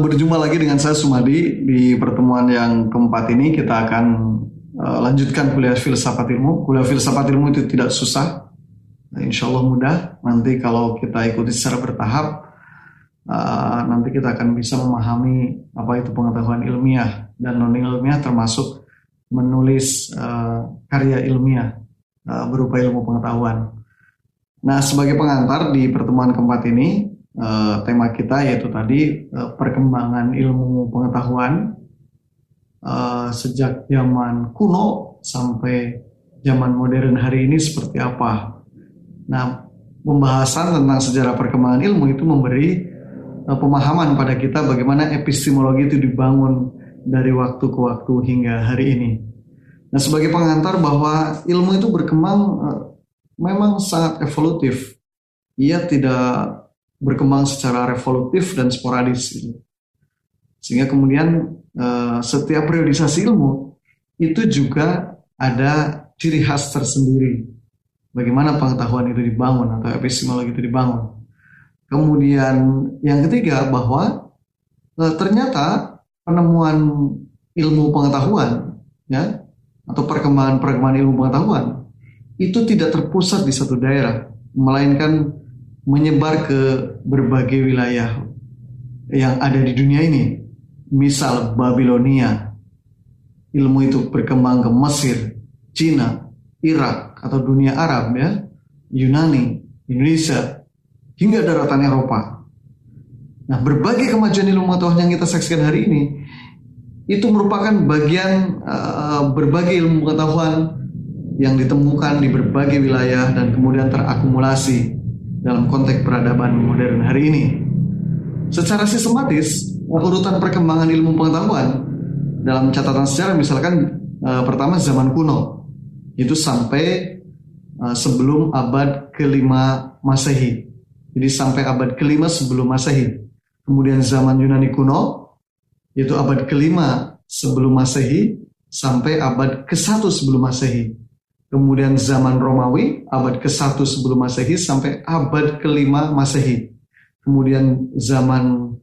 berjumpa lagi dengan saya Sumadi di pertemuan yang keempat ini kita akan uh, lanjutkan kuliah filsafat ilmu. Kuliah filsafat ilmu itu tidak susah, nah, insya Allah mudah. Nanti kalau kita ikuti secara bertahap, uh, nanti kita akan bisa memahami apa itu pengetahuan ilmiah dan non ilmiah termasuk menulis uh, karya ilmiah uh, berupa ilmu pengetahuan. Nah, sebagai pengantar di pertemuan keempat ini, uh, tema kita yaitu tadi uh, perkembangan ilmu pengetahuan uh, sejak zaman kuno sampai zaman modern hari ini seperti apa. Nah, pembahasan tentang sejarah perkembangan ilmu itu memberi uh, pemahaman pada kita bagaimana epistemologi itu dibangun dari waktu ke waktu hingga hari ini. Nah, sebagai pengantar bahwa ilmu itu berkembang uh, memang sangat evolutif. Ia tidak berkembang secara revolutif dan sporadis gitu. Sehingga kemudian uh, setiap periodisasi ilmu itu juga ada ciri khas tersendiri. Bagaimana pengetahuan itu dibangun atau epistemologi itu dibangun. Kemudian yang ketiga bahwa uh, ternyata penemuan ilmu pengetahuan ya atau perkembangan-perkembangan ilmu pengetahuan itu tidak terpusat di satu daerah, melainkan menyebar ke berbagai wilayah yang ada di dunia ini. Misal Babilonia, ilmu itu berkembang ke Mesir, Cina, Irak atau dunia Arab ya, Yunani, Indonesia, hingga daratan Eropa. Nah, berbagai kemajuan ilmu pengetahuan yang kita saksikan hari ini itu merupakan bagian uh, berbagai ilmu pengetahuan yang ditemukan di berbagai wilayah dan kemudian terakumulasi dalam konteks peradaban modern hari ini. Secara sistematis, urutan perkembangan ilmu pengetahuan dalam catatan sejarah misalkan uh, pertama zaman kuno itu sampai uh, sebelum abad kelima Masehi. Jadi sampai abad kelima sebelum Masehi. Kemudian zaman Yunani kuno itu abad kelima sebelum Masehi sampai abad ke-1 sebelum Masehi. Kemudian zaman Romawi abad ke-1 sebelum Masehi sampai abad ke-5 Masehi. Kemudian zaman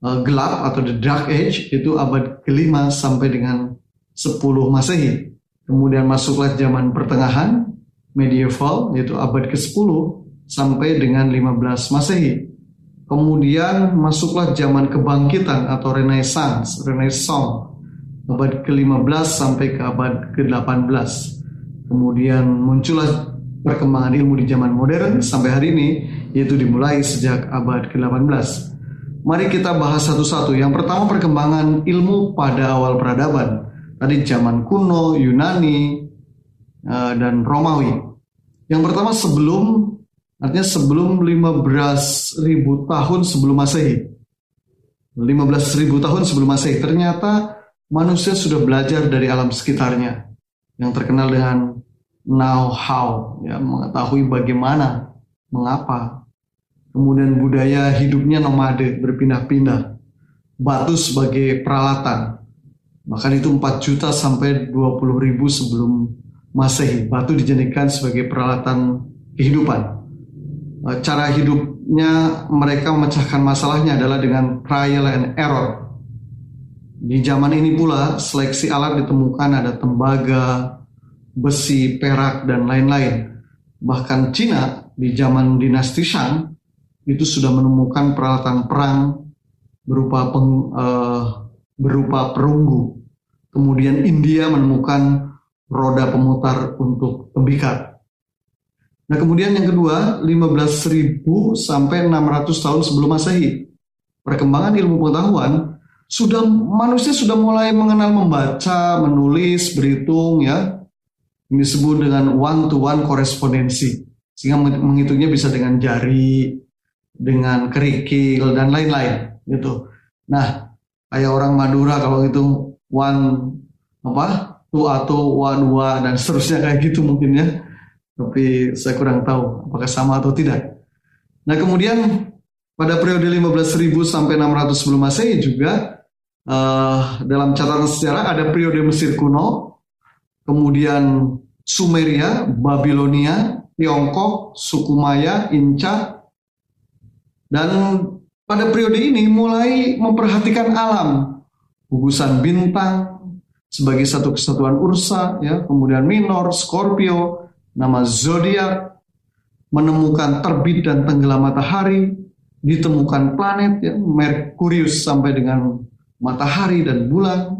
uh, gelap atau the dark age itu abad ke-5 sampai dengan 10 Masehi. Kemudian masuklah zaman pertengahan medieval yaitu abad ke-10 sampai dengan 15 Masehi. Kemudian masuklah zaman kebangkitan atau Renaissance, Renaissance abad ke-15 sampai ke abad ke-18. Kemudian muncullah perkembangan ilmu di zaman modern sampai hari ini, yaitu dimulai sejak abad ke-18. Mari kita bahas satu-satu. Yang pertama perkembangan ilmu pada awal peradaban. Tadi zaman kuno, Yunani, eh, dan Romawi. Yang pertama sebelum, artinya sebelum 15.000 tahun sebelum Masehi. 15.000 tahun sebelum Masehi. Ternyata manusia sudah belajar dari alam sekitarnya yang terkenal dengan know how, ya, mengetahui bagaimana, mengapa. Kemudian budaya hidupnya nomade, berpindah-pindah. Batu sebagai peralatan. Bahkan itu 4 juta sampai 20 ribu sebelum Masehi. Batu dijadikan sebagai peralatan kehidupan. Eh, cara hidupnya mereka memecahkan masalahnya adalah dengan trial and error di zaman ini pula seleksi alat ditemukan ada tembaga, besi, perak, dan lain-lain. Bahkan Cina di zaman dinasti Shang itu sudah menemukan peralatan perang berupa peng, uh, berupa perunggu. Kemudian India menemukan roda pemutar untuk tembikar. Nah kemudian yang kedua 15.000 sampai 600 tahun sebelum Masehi. Perkembangan ilmu pengetahuan sudah manusia sudah mulai mengenal membaca, menulis, berhitung ya. Ini disebut dengan one to one korespondensi. Sehingga menghitungnya bisa dengan jari, dengan kerikil dan lain-lain gitu. Nah, kayak orang Madura kalau itu one apa? tu atau one dua dan seterusnya kayak gitu mungkin ya. Tapi saya kurang tahu apakah sama atau tidak. Nah, kemudian pada periode 15.000 sampai 600 sebelum Masehi juga uh, dalam catatan sejarah ada periode Mesir kuno, kemudian Sumeria, Babilonia, Tiongkok, suku Maya, Inca, dan pada periode ini mulai memperhatikan alam, gugusan bintang sebagai satu kesatuan Ursa, ya, kemudian Minor, Scorpio, nama zodiak, menemukan terbit dan tenggelam matahari, ditemukan planet, ya, Merkurius sampai dengan matahari dan bulan.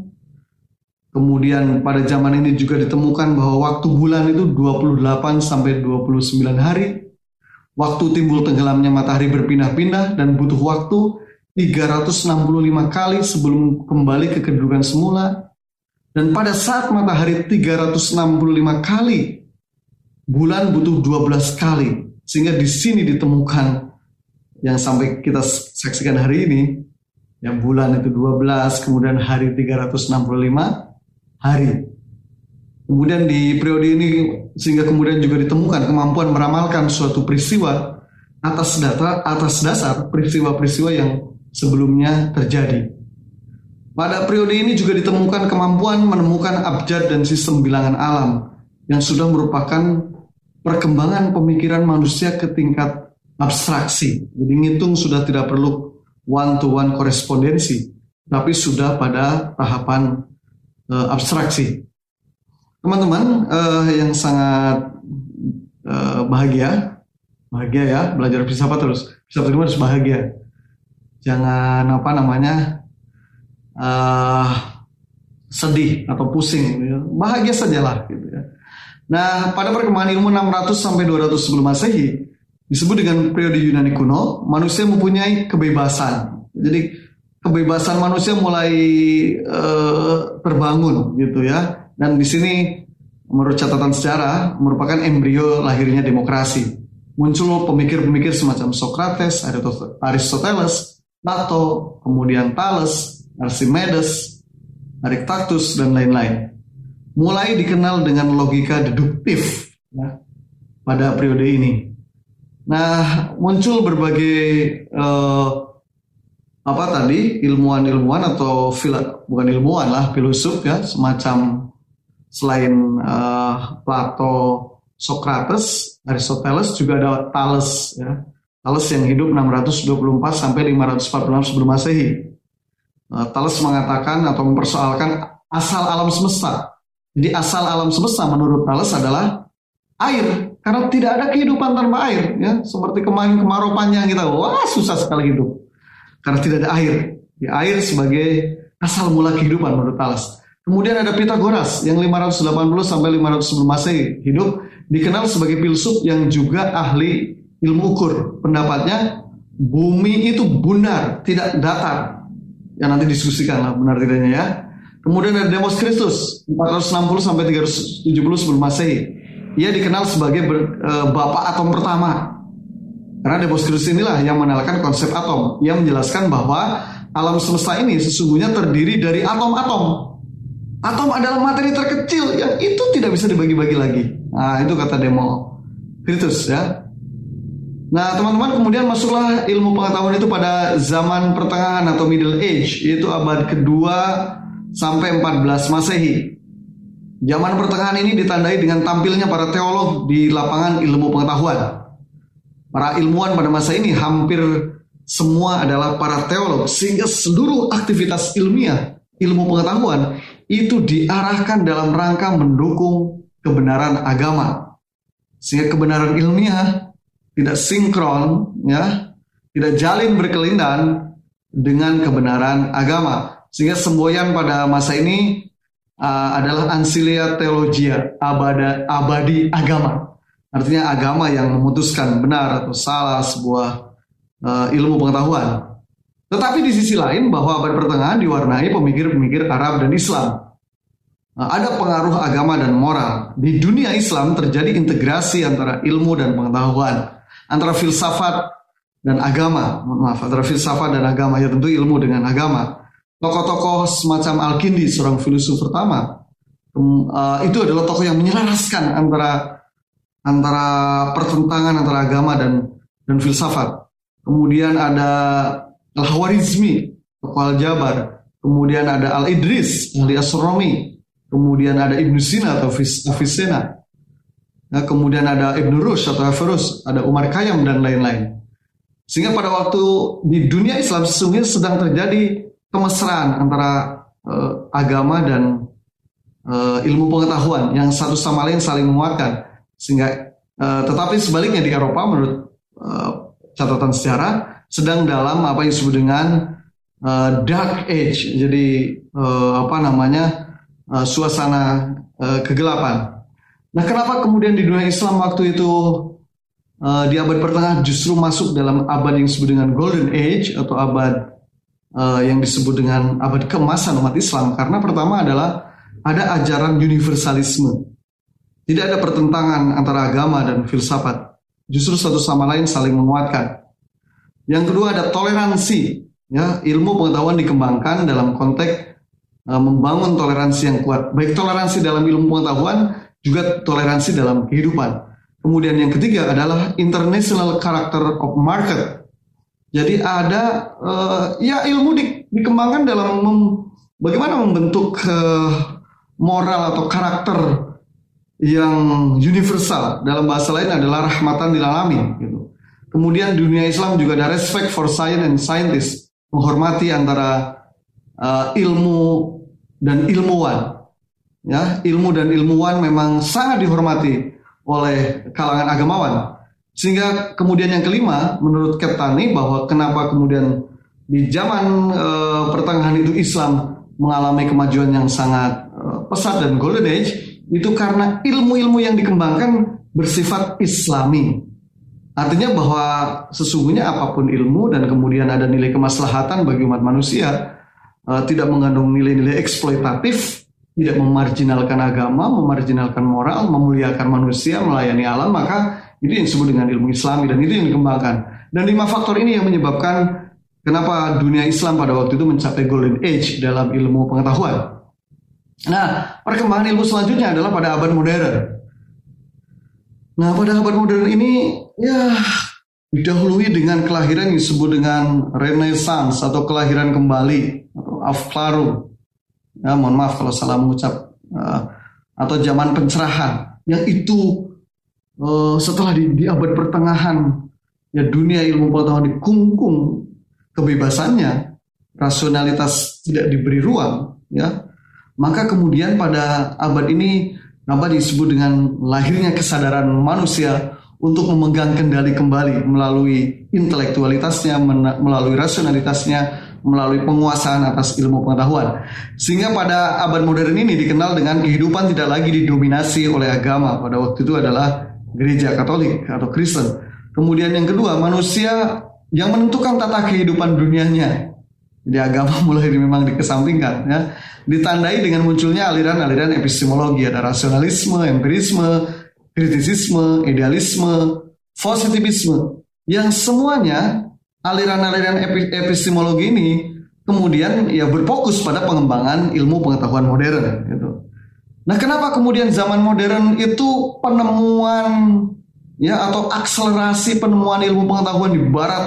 Kemudian pada zaman ini juga ditemukan bahwa waktu bulan itu 28 sampai 29 hari. Waktu timbul tenggelamnya matahari berpindah-pindah dan butuh waktu 365 kali sebelum kembali ke kedudukan semula. Dan pada saat matahari 365 kali, bulan butuh 12 kali. Sehingga di sini ditemukan yang sampai kita saksikan hari ini, yang bulan itu 12, kemudian hari 365 hari. Kemudian di periode ini sehingga kemudian juga ditemukan kemampuan meramalkan suatu peristiwa atas data atas dasar peristiwa-peristiwa yang sebelumnya terjadi. Pada periode ini juga ditemukan kemampuan menemukan abjad dan sistem bilangan alam yang sudah merupakan perkembangan pemikiran manusia ke tingkat abstraksi. Jadi ngitung sudah tidak perlu one to one korespondensi, tapi sudah pada tahapan uh, abstraksi teman-teman uh, yang sangat uh, bahagia, bahagia ya belajar filsafat terus. Filsafat itu harus bahagia. Jangan apa namanya uh, sedih atau pusing. Bahagia sajalah gitu ya. Nah, pada perkembangan ilmu 600 sampai 200 sebelum Masehi disebut dengan periode Yunani kuno, manusia mempunyai kebebasan. Jadi kebebasan manusia mulai uh, terbangun gitu ya dan di sini menurut catatan sejarah merupakan embrio lahirnya demokrasi. Muncul pemikir-pemikir semacam Socrates, Aristoteles, Plato, kemudian Thales, Archimedes, Aristacus, dan lain-lain. Mulai dikenal dengan logika deduktif ya, pada periode ini. Nah, muncul berbagai uh, apa tadi ilmuwan-ilmuwan atau fila, bukan ilmuwan lah, filosof ya, semacam selain uh, Plato, Socrates, Aristoteles juga ada Thales ya. Thales yang hidup 624 sampai 546 sebelum Masehi. Uh, Thales mengatakan atau mempersoalkan asal alam semesta. Jadi asal alam semesta menurut Thales adalah air karena tidak ada kehidupan tanpa air ya seperti kemarin kemarau panjang kita wah susah sekali hidup karena tidak ada air ya, air sebagai asal mula kehidupan menurut Thales Kemudian ada Pitagoras yang 580 sampai 500 sebelum Masehi hidup dikenal sebagai filsuf yang juga ahli ilmu ukur. Pendapatnya bumi itu bundar, tidak datar. Yang nanti diskusikan lah benar tidaknya ya. Kemudian ada Demosthenes 460 sampai 370 sebelum Masehi. Ia dikenal sebagai ber, e, bapak atom pertama. Karena Demosthenes inilah yang mengenalkan konsep atom. Ia menjelaskan bahwa alam semesta ini sesungguhnya terdiri dari atom-atom Atom adalah materi terkecil yang itu tidak bisa dibagi-bagi lagi. Nah, itu kata demo Kritus ya. Nah, teman-teman kemudian masuklah ilmu pengetahuan itu pada zaman pertengahan atau Middle Age, yaitu abad kedua sampai 14 Masehi. Zaman pertengahan ini ditandai dengan tampilnya para teolog di lapangan ilmu pengetahuan. Para ilmuwan pada masa ini hampir semua adalah para teolog, sehingga seluruh aktivitas ilmiah, ilmu pengetahuan itu diarahkan dalam rangka mendukung kebenaran agama. Sehingga kebenaran ilmiah tidak sinkron, ya, tidak jalin berkelindan dengan kebenaran agama. Sehingga semboyan pada masa ini uh, adalah ansilia teologia, abada, abadi agama. Artinya agama yang memutuskan benar atau salah sebuah uh, ilmu pengetahuan. Tetapi di sisi lain bahwa abad pertengahan diwarnai pemikir-pemikir Arab dan Islam. Nah, ada pengaruh agama dan moral. Di dunia Islam terjadi integrasi antara ilmu dan pengetahuan, antara filsafat dan agama. Maaf, antara filsafat dan agama ya tentu ilmu dengan agama. Tokoh-tokoh semacam Al-Kindi, seorang filsuf pertama, uh, itu adalah tokoh yang menyelaraskan antara antara pertentangan antara agama dan dan filsafat. Kemudian ada Al-Hawarizmi, tokoh Al-Jabar. Kemudian ada Al-Idris, ahli astronomi. Kemudian ada Ibnu Sina atau Avicenna. Nah, kemudian ada Ibnu Rushd atau Averroes, ada Umar Khayyam dan lain-lain. Sehingga pada waktu di dunia Islam sesungguhnya sedang terjadi kemesraan antara uh, agama dan uh, ilmu pengetahuan yang satu sama lain saling menguatkan. Sehingga uh, tetapi sebaliknya di Eropa menurut uh, catatan sejarah sedang dalam apa yang disebut dengan uh, dark age. Jadi uh, apa namanya? Uh, suasana uh, kegelapan. Nah, kenapa kemudian di dunia Islam waktu itu uh, di abad pertengahan justru masuk dalam abad yang disebut dengan Golden Age atau abad uh, yang disebut dengan abad keemasan umat Islam karena pertama adalah ada ajaran universalisme. Tidak ada pertentangan antara agama dan filsafat. Justru satu sama lain saling menguatkan. Yang kedua ada toleransi. Ya, ilmu pengetahuan dikembangkan dalam konteks uh, membangun toleransi yang kuat. Baik toleransi dalam ilmu pengetahuan juga toleransi dalam kehidupan. Kemudian yang ketiga adalah international character of market. Jadi ada uh, ya ilmu di, dikembangkan dalam mem, bagaimana membentuk uh, moral atau karakter yang universal. Dalam bahasa lain adalah rahmatan lil alamin gitu. Kemudian dunia Islam juga ada respect for science and scientist, menghormati antara uh, ilmu dan ilmuwan. Ya, ilmu dan ilmuwan memang sangat dihormati oleh kalangan agamawan. Sehingga kemudian yang kelima, menurut Keptani bahwa kenapa kemudian di zaman e, pertengahan itu Islam mengalami kemajuan yang sangat e, pesat dan golden age itu karena ilmu-ilmu yang dikembangkan bersifat Islami. Artinya bahwa sesungguhnya apa pun ilmu dan kemudian ada nilai kemaslahatan bagi umat manusia e, tidak mengandung nilai-nilai eksploitatif tidak memarjinalkan agama, memarjinalkan moral, memuliakan manusia, melayani alam, maka itu yang disebut dengan ilmu Islami dan itu yang dikembangkan. Dan lima faktor ini yang menyebabkan kenapa dunia Islam pada waktu itu mencapai golden age dalam ilmu pengetahuan. Nah, perkembangan ilmu selanjutnya adalah pada abad modern. Nah, pada abad modern ini ya didahului dengan kelahiran yang disebut dengan Renaissance atau kelahiran kembali atau Aufklärung ya, mohon maaf kalau salah mengucap uh, atau zaman pencerahan yang itu uh, setelah di, di abad pertengahan ya dunia ilmu pengetahuan dikungkung kebebasannya rasionalitas tidak diberi ruang ya maka kemudian pada abad ini apa disebut dengan lahirnya kesadaran manusia untuk memegang kendali kembali melalui intelektualitasnya melalui rasionalitasnya melalui penguasaan atas ilmu pengetahuan. Sehingga pada abad modern ini dikenal dengan kehidupan tidak lagi didominasi oleh agama. Pada waktu itu adalah gereja Katolik atau Kristen. Kemudian yang kedua, manusia yang menentukan tata kehidupan dunianya. Jadi agama mulai memang dikesampingkan ya. Ditandai dengan munculnya aliran-aliran epistemologi, ada rasionalisme, empirisme, kritisisme, idealisme, positivisme yang semuanya aliran-aliran epistemologi ini kemudian ya berfokus pada pengembangan ilmu pengetahuan modern gitu. Nah, kenapa kemudian zaman modern itu penemuan ya atau akselerasi penemuan ilmu pengetahuan di barat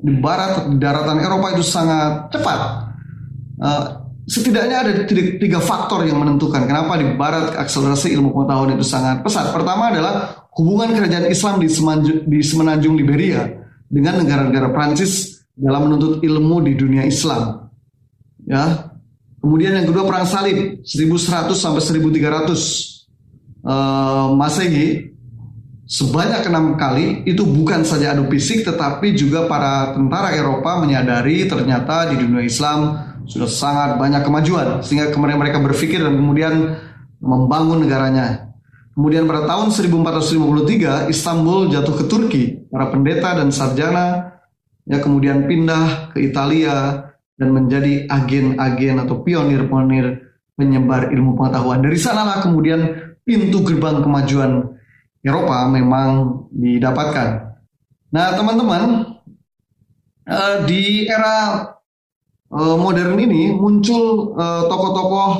di barat di daratan Eropa itu sangat cepat. Uh, setidaknya ada tiga, faktor yang menentukan kenapa di barat akselerasi ilmu pengetahuan itu sangat pesat. Pertama adalah hubungan kerajaan Islam di, Semanju, di Semenanjung Liberia dengan negara-negara Prancis dalam menuntut ilmu di dunia Islam. Ya. Kemudian yang kedua perang salib 1100 sampai 1300 uh, Masehi sebanyak enam kali itu bukan saja adu fisik tetapi juga para tentara Eropa menyadari ternyata di dunia Islam sudah sangat banyak kemajuan sehingga kemudian mereka berpikir dan kemudian membangun negaranya Kemudian pada tahun 1453 Istanbul jatuh ke Turki. Para pendeta dan sarjana ya kemudian pindah ke Italia dan menjadi agen-agen atau pionir-pionir penyebar ilmu pengetahuan. Dari sanalah kemudian pintu gerbang kemajuan Eropa memang didapatkan. Nah, teman-teman, eh, di era eh, modern ini muncul eh, tokoh-tokoh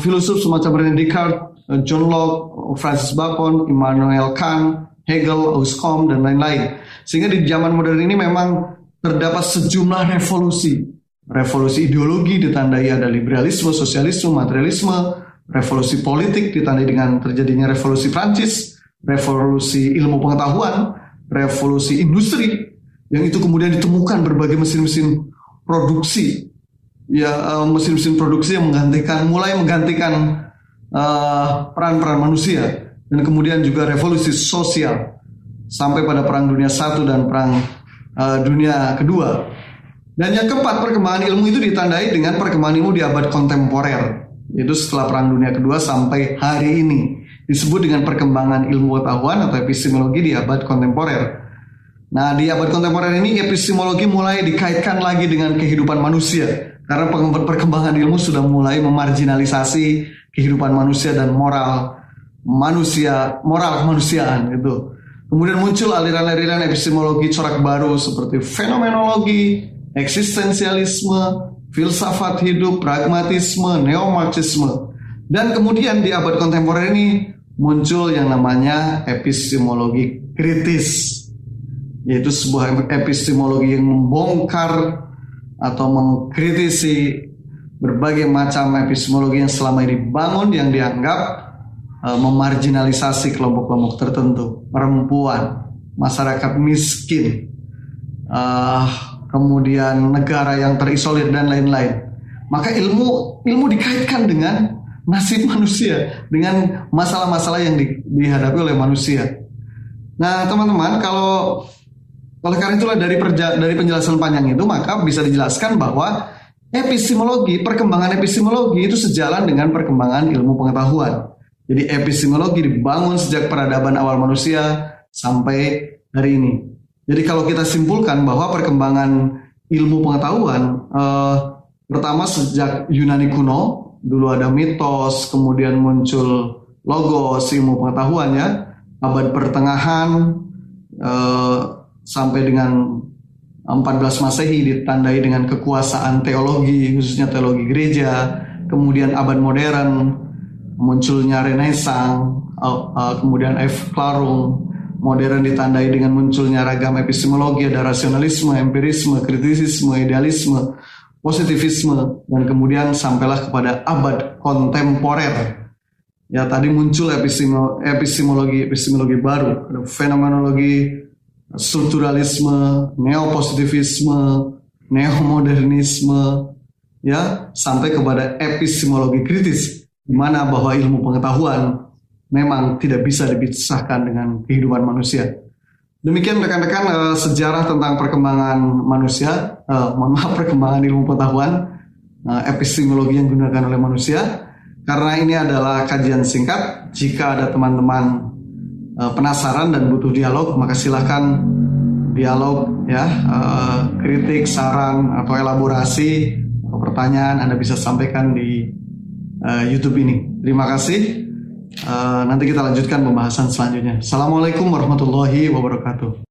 filosof semacam René Descartes John Locke, Francis Bacon, Immanuel Kant, Hegel, Auscom, dan lain-lain. Sehingga di zaman modern ini memang terdapat sejumlah revolusi. Revolusi ideologi ditandai ada liberalisme, sosialisme, materialisme, revolusi politik ditandai dengan terjadinya revolusi Prancis, revolusi ilmu pengetahuan, revolusi industri. Yang itu kemudian ditemukan berbagai mesin-mesin produksi. Ya mesin-mesin produksi yang menggantikan mulai menggantikan peran-peran uh, manusia. Dan kemudian juga revolusi sosial. Sampai pada perang dunia satu dan perang uh, dunia kedua. Dan yang keempat perkembangan ilmu itu ditandai dengan perkembangan ilmu di abad kontemporer, yaitu setelah perang dunia kedua sampai hari ini disebut dengan perkembangan ilmu pengetahuan atau epistemologi di abad kontemporer. Nah, di abad kontemporer ini epistemologi mulai dikaitkan lagi dengan kehidupan manusia karena perkembangan ilmu sudah mulai memarginalisasi kehidupan manusia dan moral manusia, moral kemanusiaan itu. Kemudian muncul aliran-aliran epistemologi corak baru seperti fenomenologi, eksistensialisme, filsafat hidup, pragmatisme, neomarxisme. Dan kemudian di abad kontemporer ini muncul yang namanya epistemologi kritis, yaitu sebuah epistemologi yang membongkar atau mengkritisi berbagai macam epistemologi yang selama ini dibangun yang dianggap uh, memarginalisasi kelompok-kelompok tertentu, perempuan, masyarakat miskin, uh, kemudian negara yang terisolir dan lain-lain. Maka ilmu ilmu dikaitkan dengan nasib manusia, dengan masalah-masalah yang di, dihadapi oleh manusia. Nah, teman-teman, kalau oleh karena itulah dari perja, dari penjelasan panjang itu maka bisa dijelaskan bahwa epistemologi, perkembangan epistemologi itu sejalan dengan perkembangan ilmu pengetahuan. Jadi epistemologi dibangun sejak peradaban awal manusia sampai hari ini. Jadi kalau kita simpulkan bahwa perkembangan ilmu pengetahuan eh, pertama sejak Yunani kuno, dulu ada mitos, kemudian muncul logos ilmu pengetahuan ya, abad pertengahan eh, sampai dengan 14 Masehi ditandai dengan kekuasaan teologi khususnya teologi gereja kemudian abad modern munculnya Renaissance uh, kemudian F. Clarung modern ditandai dengan munculnya ragam epistemologi ada rasionalisme, empirisme, kritisisme, idealisme, positivisme dan kemudian sampailah kepada abad kontemporer ya tadi muncul epistemologi epistemologi baru fenomenologi strukturalisme, neopositivisme, neomodernisme, ya sampai kepada epistemologi kritis, di mana bahwa ilmu pengetahuan memang tidak bisa dipisahkan dengan kehidupan manusia. Demikian rekan-rekan uh, sejarah tentang perkembangan manusia, uh, maaf perkembangan ilmu pengetahuan, uh, epistemologi yang digunakan oleh manusia. Karena ini adalah kajian singkat, jika ada teman-teman uh, penasaran dan butuh dialog, maka silahkan dialog ya, uh, kritik, saran atau elaborasi atau pertanyaan Anda bisa sampaikan di uh, YouTube ini. Terima kasih. Uh, nanti kita lanjutkan pembahasan selanjutnya. Assalamualaikum warahmatullahi wabarakatuh.